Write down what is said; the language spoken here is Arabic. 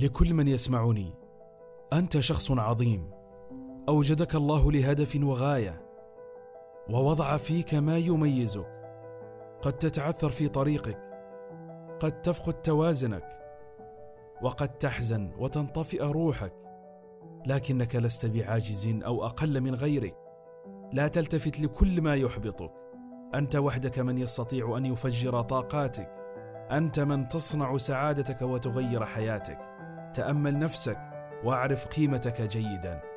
لكل من يسمعني. أنت شخص عظيم. أوجدك الله لهدف وغاية. ووضع فيك ما يميزك. قد تتعثر في طريقك. قد تفقد توازنك. وقد تحزن وتنطفئ روحك. لكنك لست بعاجز أو أقل من غيرك. لا تلتفت لكل ما يحبطك. أنت وحدك من يستطيع أن يفجر طاقاتك. أنت من تصنع سعادتك وتغير حياتك. تأمل نفسك واعرف قيمتك جيدا.